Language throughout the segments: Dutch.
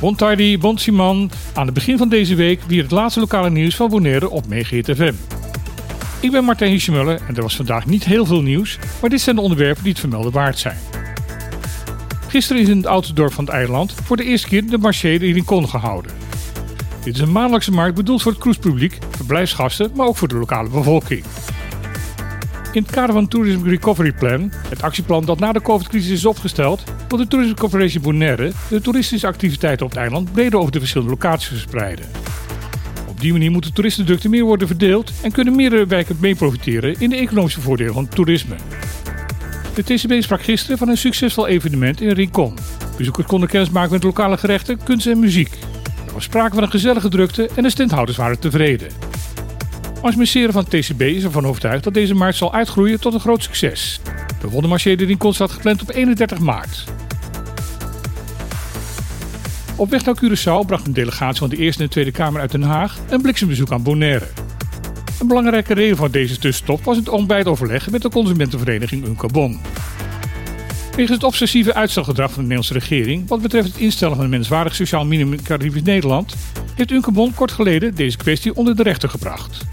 Bon tardi, bon Simon. Aan het begin van deze week weer het laatste lokale nieuws van Bonaire op FM. Ik ben Martijn Hiesjemuller en er was vandaag niet heel veel nieuws, maar dit zijn de onderwerpen die het vermelden waard zijn. Gisteren is in het oude dorp van het eiland voor de eerste keer de Marché de Rincon gehouden. Dit is een maandelijkse markt bedoeld voor het cruisepubliek, verblijfsgasten, maar ook voor de lokale bevolking. In het kader van Tourism Recovery Plan, het actieplan dat na de COVID-crisis is opgesteld, wil de Tourism Corporation Bonaire de toeristische activiteiten op het eiland breder over de verschillende locaties verspreiden. Op die manier moeten toeristendrukte meer worden verdeeld en kunnen meerdere wijken mee profiteren in de economische voordelen van toerisme. De TCB sprak gisteren van een succesvol evenement in Rincon. Bezoekers konden kennis maken met lokale gerechten, kunst en muziek. Er was sprake van een gezellige drukte en de standhouders waren tevreden. Administreren van het TCB is ervan overtuigd dat deze markt zal uitgroeien tot een groot succes. De Wondermarché de Rincon staat gepland op 31 maart. Op weg naar Curaçao bracht een delegatie van de Eerste en Tweede Kamer uit Den Haag een bliksembezoek aan Bonaire. Een belangrijke reden van deze tussenstop was het ontbijtoverleg met de consumentenvereniging Uncabon. Wegens het obsessieve uitstelgedrag van de Nederlandse regering wat betreft het instellen van een menswaardig sociaal minimum in Caribisch Nederland, heeft Uncabon kort geleden deze kwestie onder de rechter gebracht.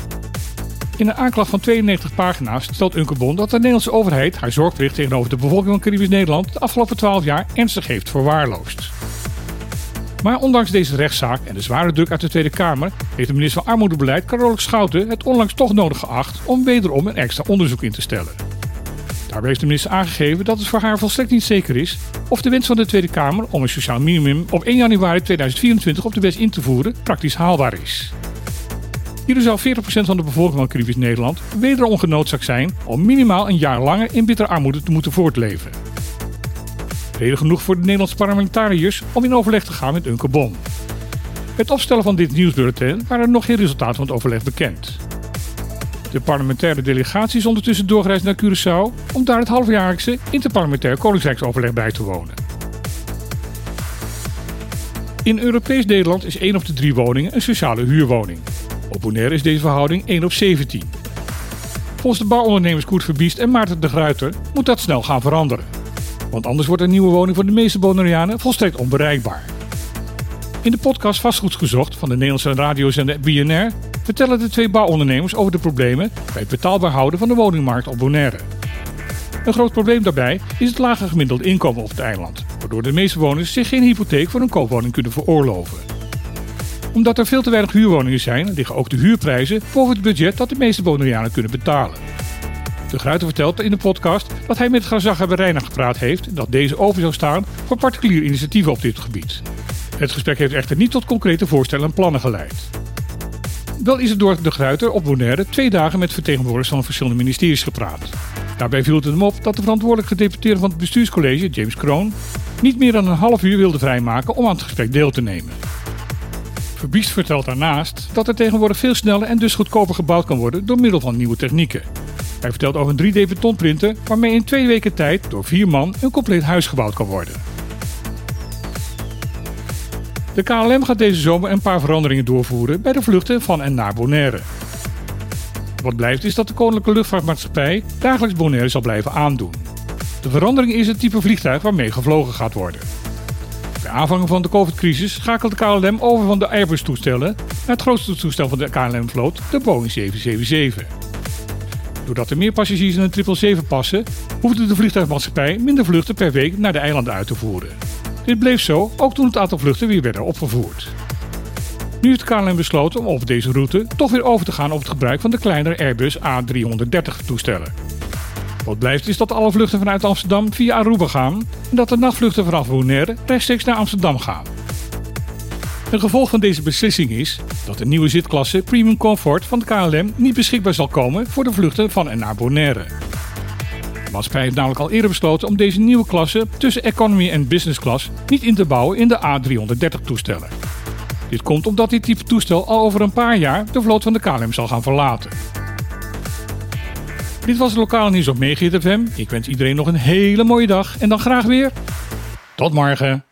In een aanklacht van 92 pagina's stelt Uncabon dat de Nederlandse overheid haar zorgplicht tegenover de bevolking van Caribisch Nederland de afgelopen 12 jaar ernstig heeft verwaarloosd. Maar ondanks deze rechtszaak en de zware druk uit de Tweede Kamer heeft de minister van Armoedebeleid Carole Schouten het onlangs toch nodig geacht om wederom een extra onderzoek in te stellen. Daarbij heeft de minister aangegeven dat het voor haar volstrekt niet zeker is of de wens van de Tweede Kamer om een sociaal minimum op 1 januari 2024 op de wet in te voeren praktisch haalbaar is. Hierdoor zou 40% van de bevolking van Caribisch Nederland wederom genoodzaakt zijn om minimaal een jaar langer in bittere armoede te moeten voortleven. Reden genoeg voor de Nederlandse parlementariërs om in overleg te gaan met Unke Bon. Het opstellen van dit nieuwsbulletin waren nog geen resultaten van het overleg bekend. De parlementaire delegatie is ondertussen doorgereisd naar Curaçao om daar het halfjaarlijkse interparlementair koningsrijksoverleg bij te wonen. In Europees Nederland is 1 op de 3 woningen een sociale huurwoning. Op Bonaire is deze verhouding 1 op 17. Volgens de bouwondernemers Koert Verbiest en Maarten de Gruiter moet dat snel gaan veranderen. Want anders wordt een nieuwe woning voor de meeste Bonaireanen volstrekt onbereikbaar. In de podcast Vastgoed gezocht van de Nederlandse radiozender BNR vertellen de twee bouwondernemers over de problemen bij het betaalbaar houden van de woningmarkt op Bonaire. Een groot probleem daarbij is het lage gemiddelde inkomen op het eiland, waardoor de meeste woners zich geen hypotheek voor een koopwoning kunnen veroorloven. Omdat er veel te weinig huurwoningen zijn, liggen ook de huurprijzen boven het budget dat de meeste Bonaireanen kunnen betalen. De Gruiter vertelt in de podcast dat hij met Grazagga Reina gepraat heeft dat deze over zou staan voor particuliere initiatieven op dit gebied. Het gesprek heeft echter niet tot concrete voorstellen en plannen geleid. Wel is er door de Gruiter op Bonaire twee dagen met vertegenwoordigers van verschillende ministeries gepraat. Daarbij viel het hem op dat de verantwoordelijke gedeputeerde van het bestuurscollege, James Kroon, niet meer dan een half uur wilde vrijmaken om aan het gesprek deel te nemen. Verbiest vertelt daarnaast dat er tegenwoordig veel sneller en dus goedkoper gebouwd kan worden door middel van nieuwe technieken. Hij vertelt over een 3D betonprinter waarmee in twee weken tijd door vier man een compleet huis gebouwd kan worden. De KLM gaat deze zomer een paar veranderingen doorvoeren bij de vluchten van en naar Bonaire. Wat blijft is dat de Koninklijke Luchtvaartmaatschappij dagelijks Bonaire zal blijven aandoen. De verandering is het type vliegtuig waarmee gevlogen gaat worden. Aanvang van de COVID-crisis schakelt de KLM over van de Airbus-toestellen naar het grootste toestel van de KLM-vloot, de Boeing 777. Doordat er meer passagiers in een 777 passen, hoefde de vliegtuigmaatschappij minder vluchten per week naar de eilanden uit te voeren. Dit bleef zo ook toen het aantal vluchten weer werden opgevoerd. Nu heeft KLM besloten om over deze route toch weer over te gaan op het gebruik van de kleinere Airbus A330 toestellen. Wat blijft is dat alle vluchten vanuit Amsterdam via Aruba gaan en dat de nachtvluchten vanaf Bonaire rechtstreeks naar Amsterdam gaan. Een gevolg van deze beslissing is dat de nieuwe zitklasse Premium Comfort van de KLM niet beschikbaar zal komen voor de vluchten van en naar Bonaire. De maatschappij heeft namelijk al eerder besloten om deze nieuwe klasse tussen economy en business class niet in te bouwen in de A330 toestellen. Dit komt omdat dit type toestel al over een paar jaar de vloot van de KLM zal gaan verlaten. Dit was het lokale nieuws op Megahit FM. Ik wens iedereen nog een hele mooie dag en dan graag weer. Tot morgen.